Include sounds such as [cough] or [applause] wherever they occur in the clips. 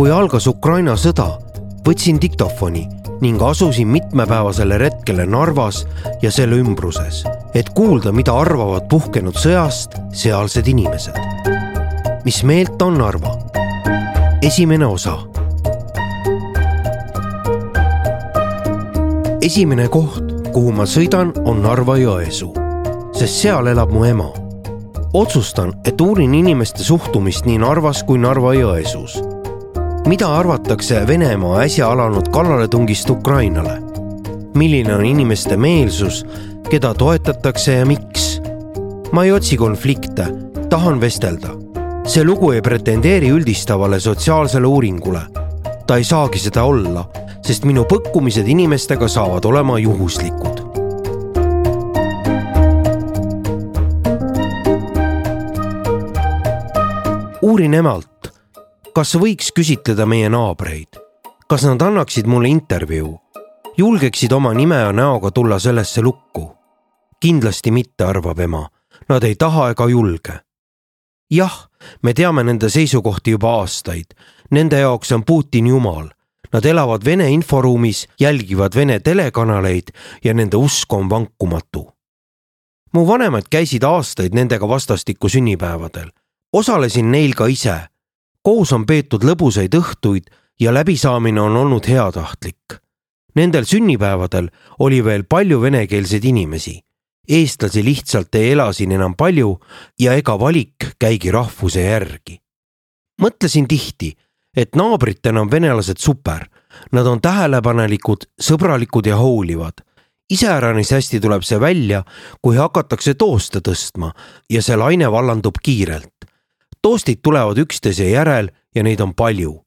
kui algas Ukraina sõda, võtsin diktofoni ning asusin mitmepäevasele retkele Narvas ja selle ümbruses, et kuulda, mida arvavad puhkenud sõjast sealsed inimesed. mis meelt on Narva? esimene osa. esimene koht, kuhu ma sõidan, on Narva-Jõesuu, sest seal elab mu ema. otsustan, et uurin inimeste suhtumist nii Narvas kui Narva-Jõesuus mida arvatakse Venemaa äsja alanud kallaletungist Ukrainale? milline on inimeste meelsus, keda toetatakse ja miks? ma ei otsi konflikte, tahan vestelda. see lugu ei pretendeeri üldistavale sotsiaalsele uuringule. ta ei saagi seda olla, sest minu põkkumised inimestega saavad olema juhuslikud. uurin emalt, kas võiks küsitleda meie naabreid, kas nad annaksid mulle intervjuu, julgeksid oma nime ja näoga tulla sellesse lukku? kindlasti mitte, arvab ema, nad ei taha ega julge. jah, me teame nende seisukohti juba aastaid, nende jaoks on Putin jumal Nad elavad Vene inforuumis, jälgivad Vene telekanaleid ja nende usk on vankumatu. mu vanemad käisid aastaid nendega vastastikku sünnipäevadel. osalesin neil ka ise koos on peetud lõbusaid õhtuid ja läbisaamine on olnud heatahtlik. Nendel sünnipäevadel oli veel palju venekeelseid inimesi. eestlasi lihtsalt ei ela siin enam palju ja ega valik käigi rahvuse järgi. mõtlesin tihti, et naabritena on venelased super, nad on tähelepanelikud, sõbralikud ja hoolivad iseäranis hästi tuleb see välja, kui hakatakse tooste tõstma ja see laine vallandub kiirelt toastid tulevad üksteise järel ja neid on palju.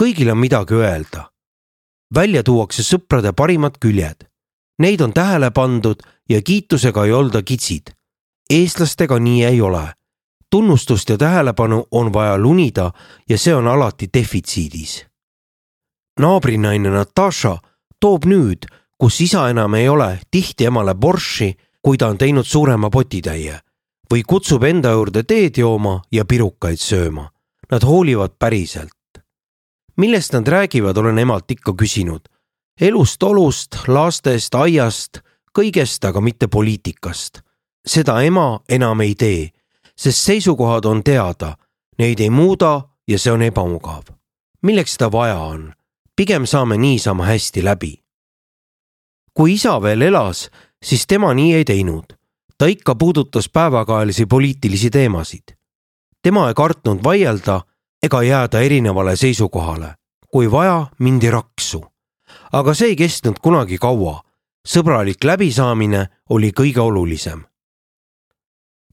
kõigil on midagi öelda. välja tuuakse sõprade parimad küljed. Neid on tähele pandud ja kiitusega ei olda kitsid. eestlastega nii ei ole. tunnustust ja tähelepanu on vaja lunida ja see on alati defitsiidis. naabrinaine Natasha toob nüüd, kus isa enam ei ole, tihti emale borši, kui ta on teinud suurema potitäie või kutsub enda juurde teed jooma ja pirukaid sööma. Nad hoolivad päriselt. millest nad räägivad, olen emalt ikka küsinud. elust, olust, lastest, aiast, kõigest, aga mitte poliitikast. seda ema enam ei tee, sest seisukohad on teada, neid ei muuda ja see on ebamugav. milleks seda vaja on? pigem saame niisama hästi läbi. kui isa veel elas, siis tema nii ei teinud ta ikka puudutas päevakajalisi poliitilisi teemasid. tema ei kartnud vaielda ega jääda erinevale seisukohale. kui vaja, mindi raksu. aga see ei kestnud kunagi kaua. sõbralik läbisaamine oli kõige olulisem.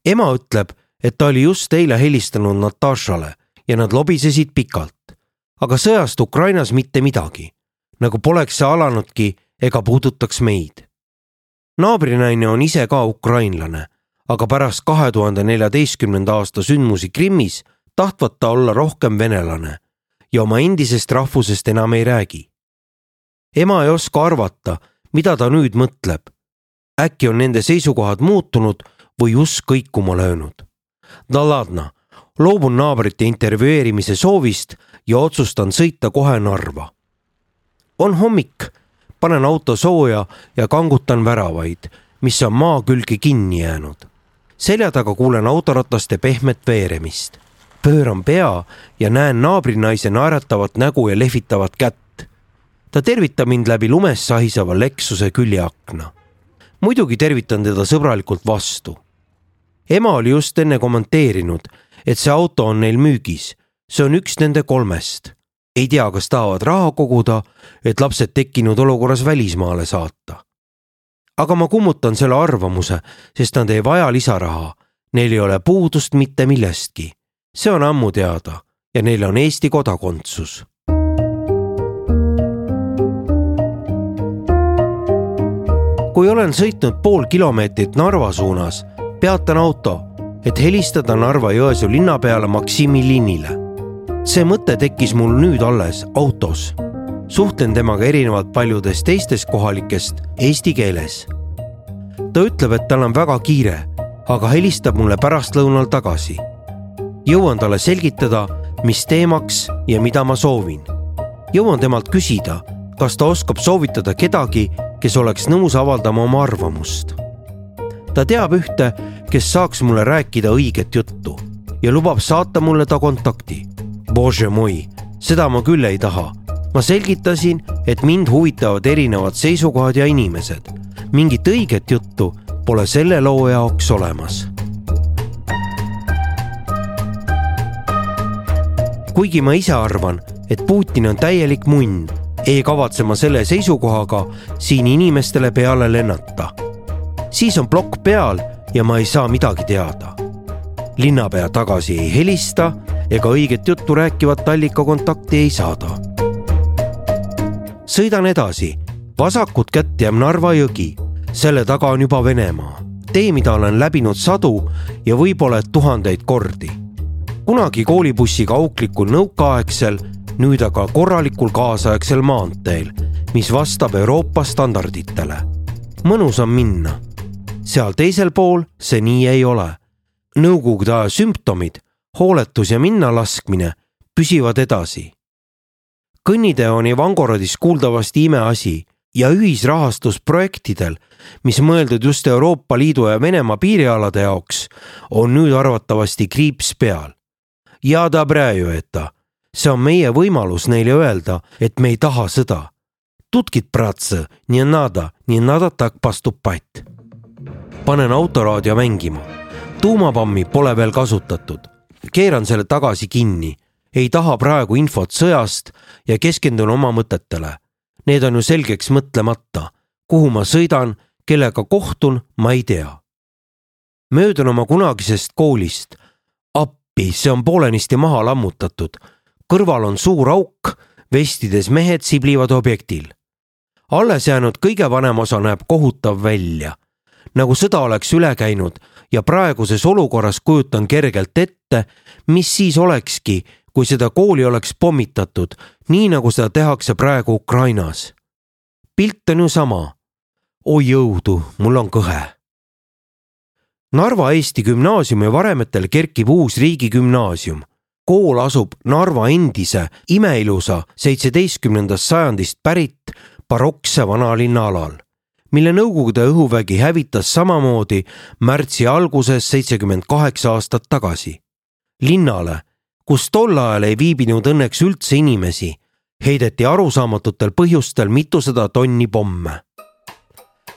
ema ütleb, et ta oli just eile helistanud Natašale ja nad lobisesid pikalt. aga sõjast Ukrainas mitte midagi, nagu poleks see alanudki ega puudutaks meid naabrinaine on ise ka ukrainlane, aga pärast kahe tuhande neljateistkümnenda aasta sündmusi Krimmis tahtvat ta olla rohkem venelane ja oma endisest rahvusest enam ei räägi. ema ei oska arvata, mida ta nüüd mõtleb. äkki on nende seisukohad muutunud või usk kõikuma löönud. no ladna, loobun naabrite intervjueerimise soovist ja otsustan sõita kohe Narva. on hommik panen auto sooja ja kangutan väravaid, mis on maa külge kinni jäänud. selja taga kuulen autorataste pehmet veeremist. pööran pea ja näen naabrinaise naeratavat nägu ja lehvitavat kätt. ta tervitab mind läbi lumes sahiseva Lexuse küljeakna. muidugi tervitan teda sõbralikult vastu. ema oli just enne kommenteerinud, et see auto on neil müügis. see on üks nende kolmest ei tea, kas tahavad raha koguda, et lapsed tekkinud olukorras välismaale saata. aga ma kummutan selle arvamuse, sest nad ei vaja lisaraha. Neil ei ole puudust mitte millestki. see on ammu teada ja neil on Eesti kodakondsus. kui olen sõitnud pool kilomeetrit Narva suunas, peatan auto, et helistada Narva-Jõesuu linnapeale Maksimi linnile see mõte tekkis mul nüüd alles autos. suhtlen temaga erinevalt paljudest teistest kohalikest eesti keeles. ta ütleb, et tal on väga kiire, aga helistab mulle pärastlõunal tagasi. jõuan talle selgitada, mis teemaks ja mida ma soovin. jõuan temalt küsida, kas ta oskab soovitada kedagi, kes oleks nõus avaldama oma arvamust. ta teab ühte, kes saaks mulle rääkida õiget juttu ja lubab saata mulle ta kontakti. Bože moi, seda ma küll ei taha. ma selgitasin, et mind huvitavad erinevad seisukohad ja inimesed. mingit õiget juttu pole selle loo jaoks olemas kuigi ma ise arvan, et Putin on täielik munn, ei kavatse ma selle seisukohaga siin inimestele peale lennata. siis on plokk peal ja ma ei saa midagi teada. linnapea tagasi ei helista ega õiget juttu rääkivat allikakontakti ei saada. sõidan edasi, vasakut kätt jääb Narva jõgi, selle taga on juba Venemaa, tee, mida olen läbinud sadu ja võib-olla tuhandeid kordi kunagi koolibussiga auklikul nõukaaegsel, nüüd aga korralikul kaasaegsel maanteel, mis vastab Euroopa standarditele. mõnus on minna. seal teisel pool see nii ei ole. Nõukogude aja sümptomid, hooletus ja minnalaskmine püsivad edasi. kõnnitee on Ivangorodis kuuldavasti imeasi ja ühisrahastus projektidel, mis mõeldud just Euroopa Liidu ja Venemaa piirialade jaoks, on nüüd arvatavasti kriips peal ja Dabrajujeta. see on meie võimalus neile öelda, et me ei taha sõda. Tutkit, bratse, nii nada, nii nada tak поступать. panen autoraadio mängima. tuumapammi pole veel kasutatud. keeran selle tagasi kinni. ei taha praegu infot sõjast ja keskendun oma mõtetele. Need on ju selgeks mõtlemata. kuhu ma sõidan, kellega kohtun, ma ei tea. möödun oma kunagisest koolist appi, see on poolenisti maha lammutatud. kõrval on suur auk, vestides mehed siblivad objektil. alles jäänud kõige vanem osa näeb kohutav välja, nagu sõda oleks üle käinud ja praeguses olukorras kujutan kergelt ette, mis siis olekski, kui seda kooli oleks pommitatud, nii nagu seda tehakse praegu Ukrainas. pilt on ju sama. oi jõudu, mul on kõhe Narva Eesti Gümnaasiumi varemetel kerkib uus riigigümnaasium. kool asub Narva endise imeilusa seitseteistkümnendast sajandist pärit barokse vanalinna alal, mille Nõukogude õhuvägi hävitas samamoodi märtsi alguses seitsekümmend kaheksa aastat tagasi. linnale, kus tol ajal ei viibinud õnneks üldse inimesi, heideti arusaamatutel põhjustel mitusada tonni pomme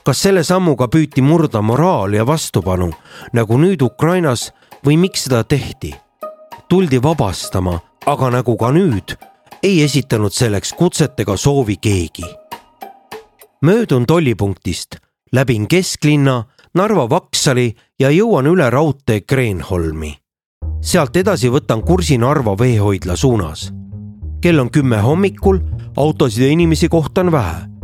kas selle sammuga püüti murda moraal ja vastupanu nagu nüüd Ukrainas või miks seda tehti? tuldi vabastama, aga nagu ka nüüd, ei esitanud selleks kutset ega soovi keegi. Möödun tollipunktist, läbin kesklinna, Narva Vaksali ja jõuan üle raudtee Kreenholmi. sealt edasi võtan kursi Narva veehoidla suunas. kell on kümme hommikul, autosid ja inimesi kohta on vähe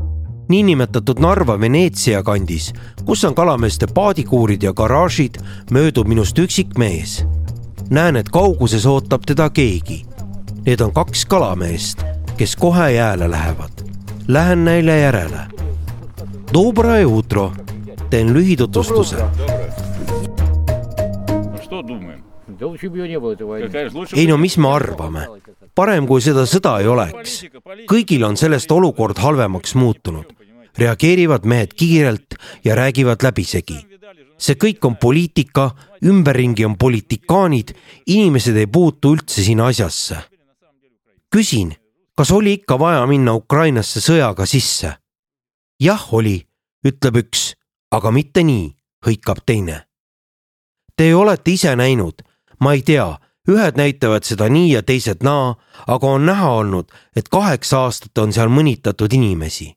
niinimetatud Narva-Veneetsia kandis, kus on kalameeste paadikuurid ja garaažid, möödub minust üksik mees. näen, et kauguses ootab teda keegi. Need on kaks kalameest, kes kohe jääle lähevad. Lähen neile järele. Dobrae utro, teen lühitutvustuse. ei no mis me arvame, parem kui seda sõda ei oleks. kõigil on sellest olukord halvemaks muutunud. reageerivad mehed kiirelt ja räägivad läbisegi. see kõik on poliitika, ümberringi on politikaanid, inimesed ei puutu üldse sinna asjasse. küsin, kas oli ikka vaja minna Ukrainasse sõjaga sisse? jah, oli, ütleb üks, aga mitte nii, hõikab teine. Te olete ise näinud, ma ei tea ühed näitavad seda nii ja teised naa, aga on näha olnud, et kaheksa aastat on seal mõnitatud inimesi.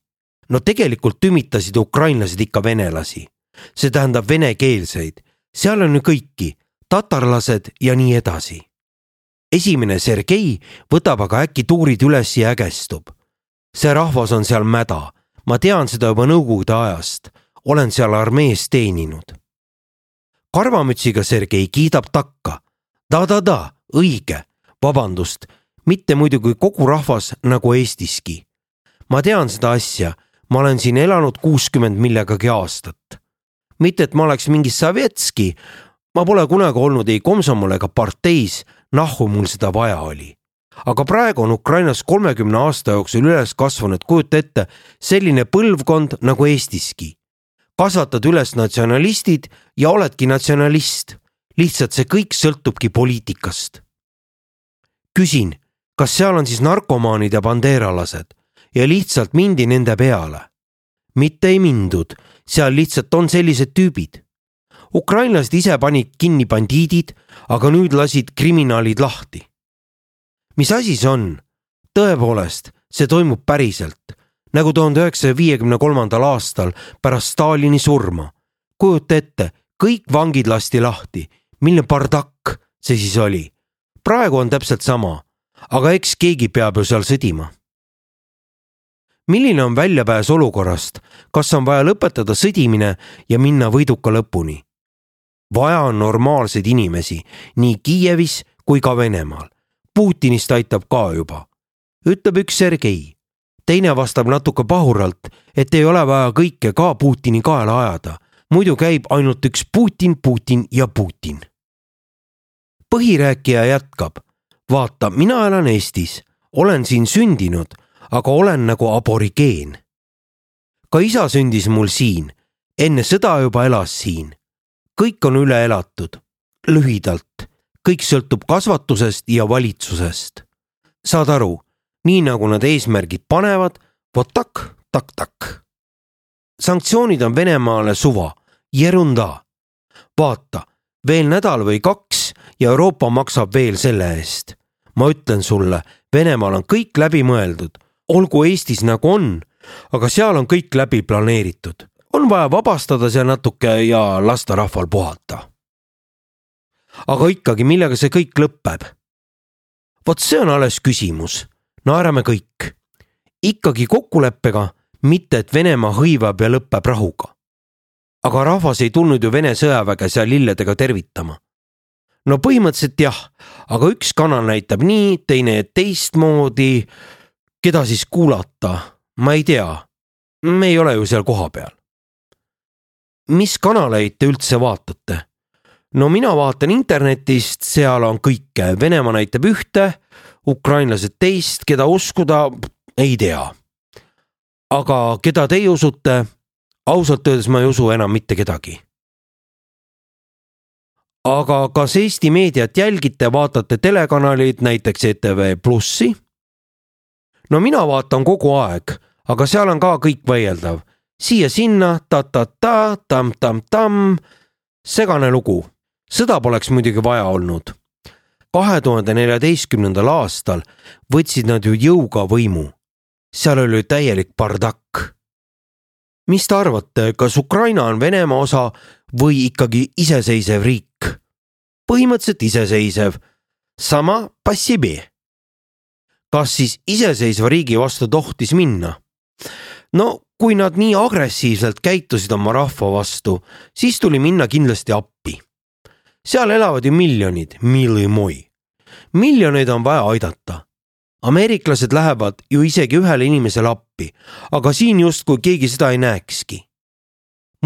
no tegelikult tümitasid ukrainlased ikka venelasi, see tähendab venekeelseid, seal on ju kõiki, tatarlased ja nii edasi. Esimene Sergei võtab aga äkki tuurid üles ja ägestub. see rahvas on seal mäda, ma tean seda juba nõukogude ajast, olen seal armees teeninud. karvamütsiga Sergei kiidab takka ta-ta-ta, õige, vabandust, mitte muidugi kogu rahvas nagu Eestiski. ma tean seda asja, ma olen siin elanud kuuskümmend millegagi aastat. mitte, et ma oleks mingi Sovetski, ma pole kunagi olnud ei komsomol ega parteis, nahhu mul seda vaja oli. aga praegu on Ukrainas kolmekümne aasta jooksul üles kasvanud, kujuta ette, selline põlvkond nagu Eestiski. kasvatad üles natsionalistid ja oledki natsionalist. lihtsalt see kõik sõltubki poliitikast. küsin, kas seal on siis narkomaanid ja bandeeralased ja lihtsalt mindi nende peale? mitte ei mindud, seal lihtsalt on sellised tüübid. Ukrainlased ise panid kinni bandiidid, aga nüüd lasid kriminaalid lahti mis asi see on? tõepoolest, see toimub päriselt, nagu tuhande üheksasaja viiekümne kolmandal aastal pärast Stalini surma. kujuta ette, kõik vangid lasti lahti, milline bardakk see siis oli. praegu on täpselt sama, aga eks keegi peab ju seal sõdima. milline on väljapääs olukorrast, kas on vaja lõpetada sõdimine ja minna võiduka lõpuni? Vaja on normaalseid inimesi nii Kiievis kui ka Venemaal Putinist aitab ka juba, ütleb üks Sergei. teine vastab natuke pahuralt, et ei ole vaja kõike ka Putini kaela ajada, muidu käib ainult üks Putin, Putin ja Putin. põhirääkija jätkab, vaata, mina elan Eestis, olen siin sündinud, aga olen nagu aborigeen. ka isa sündis mul siin, enne sõda juba elas siin. Kõik on üle elatud, lühidalt kõik sõltub kasvatusest ja valitsusest. saad aru, nii nagu nad eesmärgid panevad, vot takk, takk, takk. sanktsioonid on Venemaale suva, jerunda. vaata, veel nädal või kaks ja Euroopa maksab veel selle eest. ma ütlen sulle, Venemaal on kõik läbi mõeldud, olgu Eestis nagu on, aga seal on kõik läbi planeeritud on vaja vabastada seal natuke ja lasta rahval puhata aga ikkagi, millega see kõik lõpeb? vot see on alles küsimus, naerame kõik. ikkagi kokkuleppega, mitte et Venemaa hõivab ja lõpeb rahuga. aga rahvas ei tulnud ju Vene sõjaväge seal lilledega tervitama. no põhimõtteliselt jah, aga üks kanal näitab nii, teine teistmoodi. keda siis kuulata, ma ei tea. me ei ole ju seal kohapeal. Mis kanaleid te üldse vaatate? no mina vaatan internetist, seal on kõike, Venemaa näitab ühte, ukrainlased teist, keda uskuda, ei tea. aga keda teie usute? ausalt öeldes ma ei usu enam mitte kedagi. aga kas Eesti meediat jälgite, vaatate telekanaleid, näiteks ETV Plussi? no mina vaatan kogu aeg, aga seal on ka kõik vaieldav siia-sinna ta, ta-ta-ta, tamm-tamm-tamm, segane lugu sõda poleks muidugi vaja olnud. kahe tuhande neljateistkümnendal aastal võtsid nad ju jõuga võimu. seal oli täielik bardakk. mis te arvate, kas Ukraina on Venemaa osa või ikkagi iseseisev riik? põhimõtteliselt iseseisev. sama passibi. kas siis iseseisva riigi vastu tohtis minna? no kui nad nii agressiivselt käitusid oma rahva vastu, siis tuli minna kindlasti appi seal elavad ju miljonid, miljoneid on vaja aidata. ameeriklased lähevad ju isegi ühele inimesele appi, aga siin justkui keegi seda ei näekski.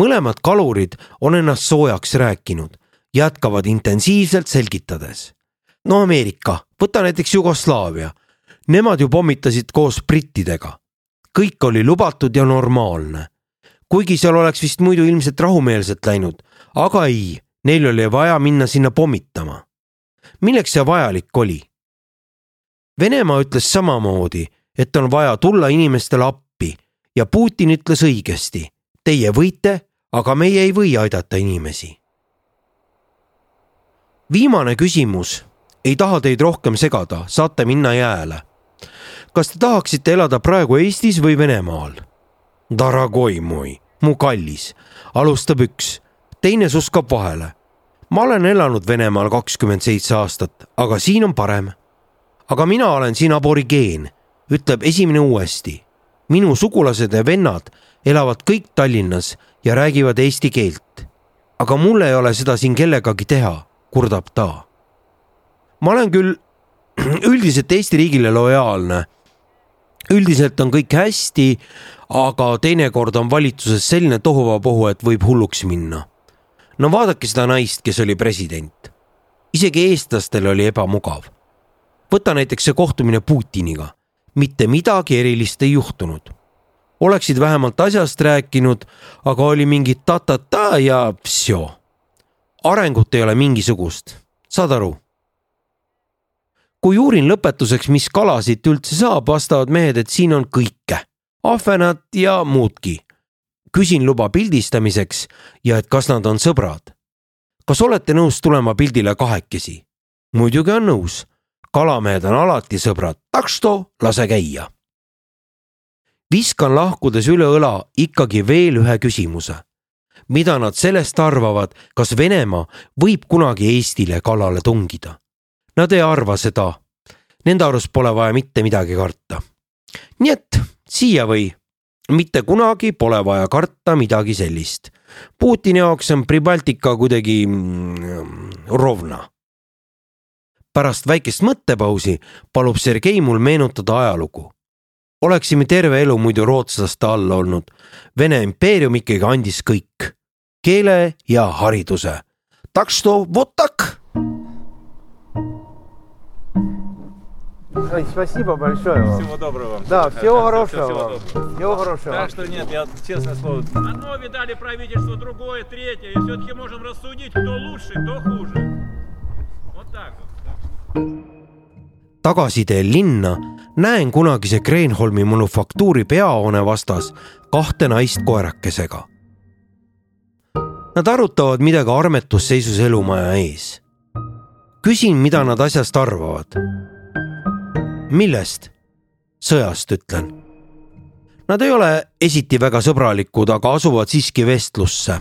mõlemad kalurid on ennast soojaks rääkinud, jätkavad intensiivselt selgitades. no Ameerika, võta näiteks Jugoslaavia. Nemad ju pommitasid koos brittidega. Kõik oli lubatud ja normaalne. kuigi seal oleks vist muidu ilmselt rahumeelselt läinud, aga ei Neil oli vaja minna sinna pommitama. milleks see vajalik oli? Venemaa ütles samamoodi, et on vaja tulla inimestele appi ja Putin ütles õigesti. Teie võite, aga meie ei või aidata inimesi. viimane küsimus, ei taha teid rohkem segada, saate minna jääle. Kas te tahaksite elada praegu Eestis või Venemaal? Daragoi mui, mu kallis, alustab üks teine suskab vahele. ma olen elanud Venemaal kakskümmend seitse aastat, aga siin on parem. aga mina olen siin aborigeen, ütleb esimene uuesti. minu sugulased ja vennad elavad kõik Tallinnas ja räägivad eesti keelt. aga mul ei ole seda siin kellegagi teha, kurdab ta. ma olen küll [clears throat] üldiselt Eesti riigile lojaalne üldiselt on kõik hästi, aga teinekord on valitsuses selline tohuvapohu, et võib hulluks minna no vaadake seda naist, kes oli president. isegi eestlastel oli ebamugav. võta näiteks see kohtumine Putiniga, mitte midagi erilist ei juhtunud. oleksid vähemalt asjast rääkinud, aga oli mingi ta-ta-ta ja psjo. arengut ei ole mingisugust, saad aru? Kui uurin lõpetuseks, mis kala siit üldse saab, vastavad mehed, et siin on kõike, ahvenat ja muudki. küsin luba pildistamiseks ja et kas nad on sõbrad. kas olete nõus tulema pildile kahekesi? muidugi on nõus kalamehed on alati sõbrad, taksto lase käia. viskan lahkudes üle õla ikkagi veel ühe küsimuse. mida nad sellest arvavad, kas Venemaa võib kunagi Eestile kallale tungida? Nad ei arva seda. Nende arust pole vaja mitte midagi karta. nii et siia või. mitte kunagi pole vaja karta midagi sellist. Putini jaoks on Pribaltika kuidagi mm, rovna. pärast väikest mõttepausi palub Sergei mul meenutada ajalugu oleksime terve elu muidu rootslaste all olnud. Vene impeerium ikkagi andis kõik, keele ja hariduse. tak što votak Спасибо большое вам. Всего доброго вам. Да, всего Да, хорошего всего вам. доброго. Всего хорошего. Так что нет, я честное слово. Одно видали правительство, другое, третье. И все-таки можем рассудить, кто лучше, кто хуже. Вот так вот. tagasiteel linna näen kunagise Kreenholmi manufaktuuri peahoone vastas kahte naist koerakesega. Nad arutavad midagi armetusseisus elumaja ees. küsin, mida nad asjast arvavad. millest? sõjast, ütlen. Nad ei ole esiti väga sõbralikud, aga asuvad siiski vestlusse.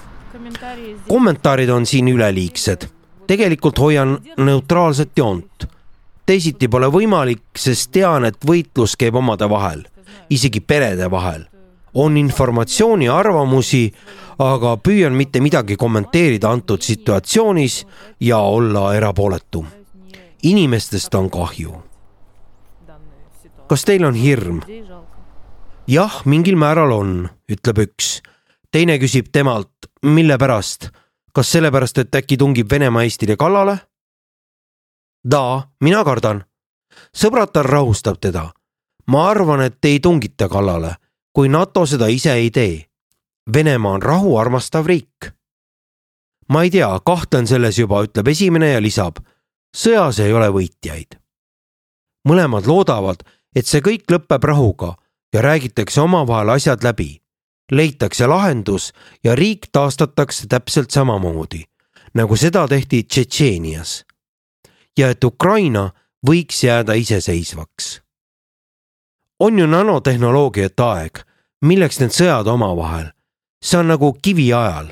kommentaarid on siin üleliigsed tegelikult hoian neutraalset joont. teisiti pole võimalik, sest tean, et võitlus käib omade vahel, isegi perede vahel. on informatsiooni ja arvamusi, aga püüan mitte midagi kommenteerida antud situatsioonis ja olla erapooletu. inimestest on kahju. Kas teil on hirm? jah, mingil määral on, ütleb üks. teine küsib temalt, mille pärast kas sellepärast, et äkki tungib Venemaa Eestile kallale? Da, mina kardan. sõbratar rahustab teda. ma arvan, et ei tungita kallale, kui NATO seda ise ei tee. Venemaa on rahu armastav riik. ma ei tea, kahtlen selles juba, ütleb esimene ja lisab. sõjas ei ole võitjaid. mõlemad loodavad, et see kõik lõpeb rahuga ja räägitakse omavahel asjad läbi leitakse lahendus ja riik taastatakse täpselt samamoodi, nagu seda tehti Tšetšeenias. ja et Ukraina võiks jääda iseseisvaks. on ju nanotehnoloogiate aeg, milleks need sõjad omavahel? see on nagu kiviajal.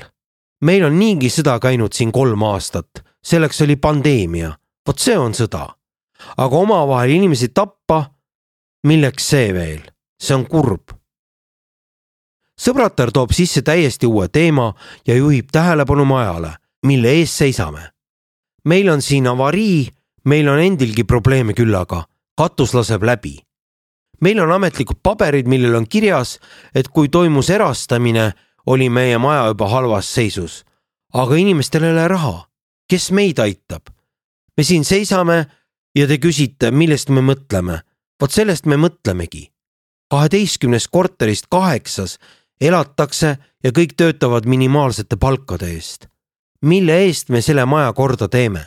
meil on niigi sõda käinud siin kolm aastat, selleks oli pandeemia, vot see on sõda. aga omavahel inimesi tappa, milleks see veel, see on kurb sõbratar toob sisse täiesti uue teema ja juhib tähelepanu majale, mille ees seisame. meil on siin avarii, meil on endilgi probleeme küllaga, katus laseb läbi. meil on ametlikud paberid, millel on kirjas, et kui toimus erastamine, oli meie maja juba halvas seisus. aga inimestel ei ole raha, kes meid aitab? me siin seisame ja te küsite, millest me mõtleme. Vot sellest me mõtlemegi kaheteistkümnest korterist kaheksas elatakse ja kõik töötavad minimaalsete palkade eest. mille eest me selle maja korda teeme?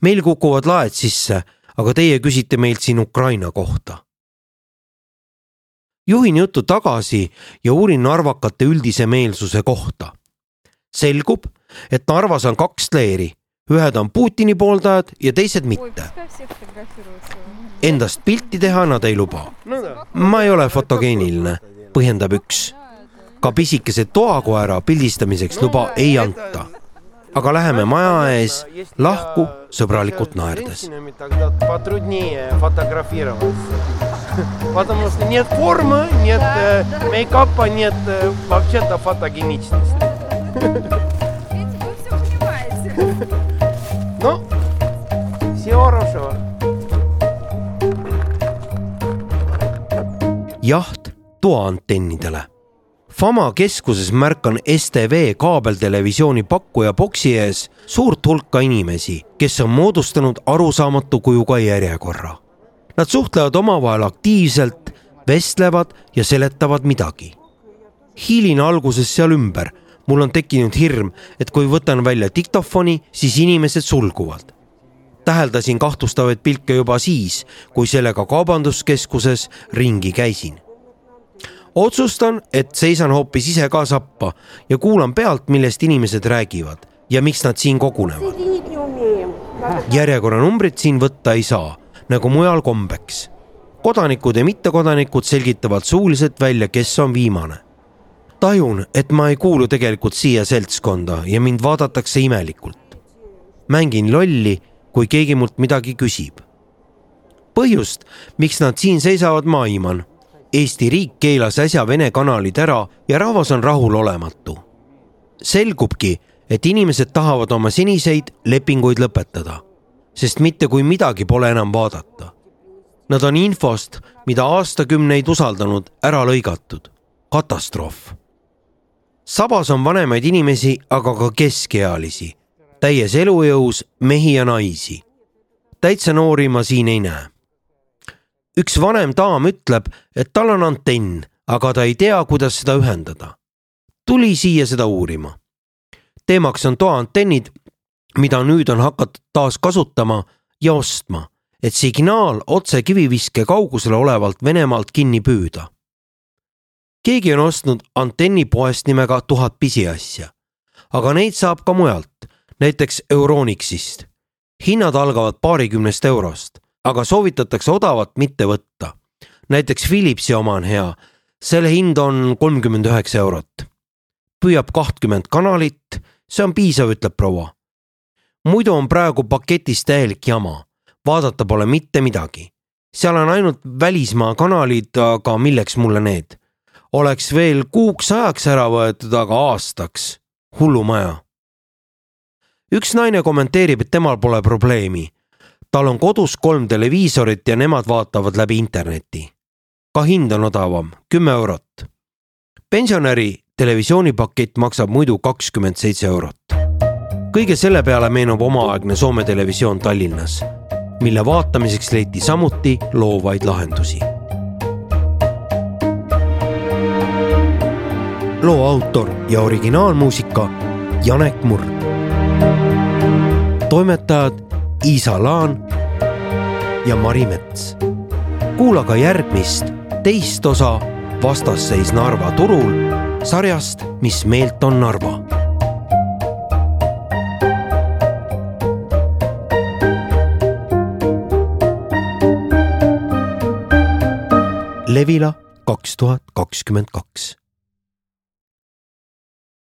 meil kukuvad laed sisse, aga teie küsite meilt siin Ukraina kohta. juhin juttu tagasi ja uurin narvakate üldise meelsuse kohta. selgub, et Narvas on kaks leeri, ühed on Putini pooldajad ja teised mitte. Endast pilti teha nad ei luba. ma ei ole fotogeeniline, põhjendab üks ka pisikese toakoera pildistamiseks luba ei anta. aga läheme maja ees lahku sõbralikult naerdes. Потому что нет формы, нет э, мейкапа, нет э, вообще-то фотогеничности. Ну, всего хорошего. jaht toaantennidele Fama keskuses märkan STV kaabeltelevisiooni pakkuja boksi ees suurt hulka inimesi, kes on moodustanud arusaamatu kujuga järjekorra Nad suhtlevad omavahel aktiivselt, vestlevad ja seletavad midagi. hiilin alguses seal ümber, mul on tekkinud hirm, et kui võtan välja diktofoni, siis inimesed sulguvad. täheldasin kahtlustavaid pilke juba siis, kui sellega kaubanduskeskuses ringi käisin otsustan, et seisan hoopis ise ka sappa ja kuulan pealt, millest inimesed räägivad ja miks nad siin kogunevad. järjekorranumbrit siin võtta ei saa, nagu mujal kombeks. kodanikud ja mittekodanikud selgitavad suuliselt välja, kes on viimane. Tajun, et ma ei kuulu tegelikult siia seltskonda ja mind vaadatakse imelikult. mängin lolli, kui keegi mult midagi küsib. põhjust, miks nad siin seisavad, ma aiman Eesti riik keelas äsja Vene kanalid ära ja rahvas on rahulolematu. selgubki, et inimesed tahavad oma seniseid lepinguid lõpetada, sest mitte kui midagi pole enam vaadata. Nad on infost, mida aastakümneid usaldanud, ära lõigatud. katastroof. Sabas on vanemaid inimesi, aga ka keskealisi, täies elujõus mehi ja naisi. täitsa noori ma siin ei näe üks vanem daam ütleb, et tal on antenn, aga ta ei tea, kuidas seda ühendada. tuli siia seda uurima. teemaks on toaantennid, mida nüüd on hakatud taas kasutama ja ostma, et signaal otse kiviviske kaugusel olevalt Venemaalt kinni püüda. Keegi on ostnud antenni poest nimega Tuhat pisiasja, aga neid saab ka mujalt, näiteks Euronixist. hinnad algavad paarikümnest eurost aga soovitatakse odavat mitte võtta. näiteks Philipsi oma on hea, selle hind on kolmkümmend üheksa eurot. püüab kahtkümmend kanalit, see on piisav, ütleb proua. muidu on praegu paketis täielik jama, vaadata pole mitte midagi. seal on ainult välismaa kanalid, aga milleks mulle need? Oleks veel kuuks ajaks ära võetud, aga aastaks. hullumaja üks naine kommenteerib, et temal pole probleemi tal on kodus kolm televiisorit ja nemad vaatavad läbi interneti. ka hind on odavam, kümme eurot. pensionäri televisioonipakett maksab muidu kakskümmend seitse eurot. kõige selle peale meenub omaaegne Soome televisioon Tallinnas, mille vaatamiseks leiti samuti loovaid lahendusi. Loo autor ja originaalmuusika Janek Murd. toimetajad Iisa Laan ja Mari Mets. kuula ka järgmist, teist osa Vastasseis Narva turul sarjast Mis meelt on Narva. Levila kaks tuhat kakskümmend kaks